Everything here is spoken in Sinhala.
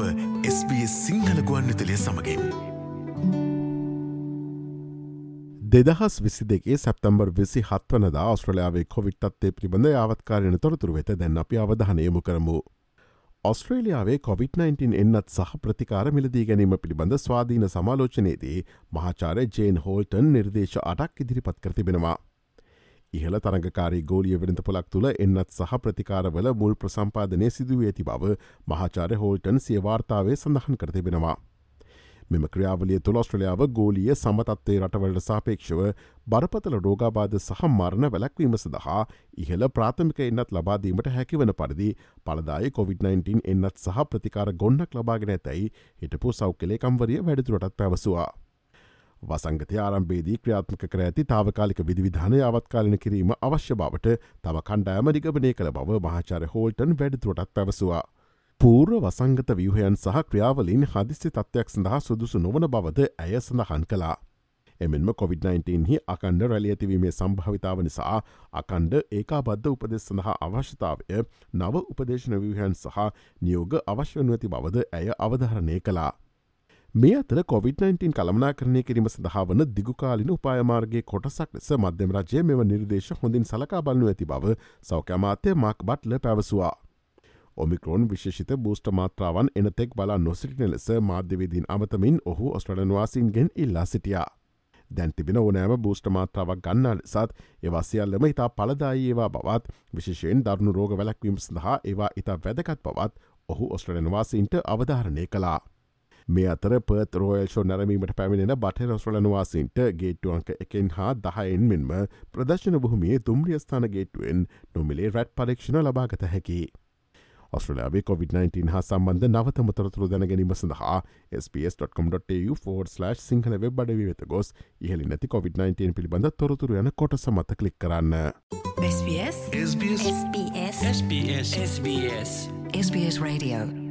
SBS සිංහල ගුවන්විතලය සමඟින්. දෙදහස් විසි දෙගේ සැප්තම්බර් විසි හත්වනද ඔස්ට්‍රලයාාවේ කොවිට්ත්තේ පිබඳ යාවත්කාරයන තොරතුර වෙත දැන් අපි අවධානයමු කරමු. ඔස්ට්‍රේලියාවේ COොVID-19 එන්නත් සහ ප්‍රතිකාර මිලදී ගැනීම පිළිබඳ ස්වාධීන සමාලෝචනයේදී මහාචාරය ජේන් හෝල්ටන් නිර්දේශ අටක් ඉදිරිපත් කර තිබෙනවා. ඉහළ තරඟකාරී ගෝලිය වෙනත පොලක් තුළ එන්නත් සහ ප්‍රතිකාරවල මුල් ප්‍රසම්පාදනය සිදුව ඇති බව මහාචාරය හෝල්ටන් සියවාර්තාවේ සඳහන් කර තිබෙනවා. මෙම ක්‍රියාවලිය තුළ ඔස්ට්‍රලියාව ගෝලිය සමතත්වේ රටවලට සාපේක්ෂව බරපතල රෝගාබාධ සහ මරණ වැලැක්වීම සඳහා ඉහළ ප්‍රාථමික එන්නත් ලබාදීමට හැකිවන පරිදි පලදායි COොVID-19 එන්නත් සහ ප්‍රතිකාර ගොන්නක් ලබාගෙන ඇතැයි හිටපු සෞකලේකම්වරිය වැඩතුරටත් පැවසවා. වසංගතය ආරම්භේදී ක්‍රියාත්මක කර ඇති තාවකාලික විධවිධානය අවත්කාලන කිරීම අවශ්‍ය බවට තම කණ්ඩෑම නිගමනය කළ බව මහාචාර හෝල්ටන් වැඩතුරටත් පැවසවා. පූර්ව වසංගත ව්‍යහයන් සහ ක්‍රියාවලින් හදිසි තත්ත්වයක් සඳහා සුදුසු නොවන බවද ඇය සඳහන් කලා. එමෙන්ම COොVID-19 හි අකණ්ඩ රැලියතිවීමේ සම්භාවිතාව නිසා අකණ්ඩ ඒකා බද්ධ උපදෙස් සඳහා අවශ්‍යතාවය නව උපදේශන ව්‍යහයන් සහ නියෝග අවශ්‍යනුවති බවද ඇය අවධහරණය කලා. මේ අතර COොVID-19 කළමනා කරණය කිරීම සඳහා වන දිගුකාලින උපායමාර්ගේ කොටසක් ලෙස මධ්‍යම රජය මෙම නිර්දේශ හොඳින් සලකා බලනු ඇති බව සෞඛ්‍යමාත්‍ය මක් බට්ල පැවසවා. ඔමිකරෝන් විශෂිත බූෂ්ට මාත්‍රාවන් එනතෙක් බලා නොසිටින ලෙස මාධ්‍යවේදීන් අමතමින් ඔහු ඔස්ට්‍රලන්වාසින්ගෙන් ඉල්ලා සිටියා. දැන් තිබෙන ඕනෑම බූෂ්ට මාත්‍රාවක් ගන්නා ලෙසත් ඒවාසියල්ලම ඉතා පලදායි ඒවා බවත් විශෂයෙන් දරුණු රෝග වැලැක්වීම සඳහා ඒවා ඉතා වැදකත් බවත් ඔහු ඔස්ට්‍රලන්වාසින්ට අවධාරණය කලා. මේ අතර පත් රෝයල්ෂෝ නැරමීමට පැමිණෙන බට රොස්්‍රලනවාසින්ට ගේට්ටුවන්ක එකෙන් හා දහයෙන් මෙන්ම ප්‍රදර්ශන බොහොමියේ තුම්රියස්ථාන ගේට්ටුවෙන් නොමිලේ රැට් පරීක්ෂණ ලබාගත හැකි. ඔස්ට්‍රලයාාවේ COොVID-19 හා සම්බන්ධ නවතම තොරතුරු දැනගැනීම සඳහා ps.com.tu4/ සිංහල වෙබ් අඩවි වෙත ගොස් ඉහලි නැති COොVID-19 පිළිබඳ තොරතුරු යන කොටස මත කලික් කරන්න. SBS SBS SBS SBS SBS SBS Radio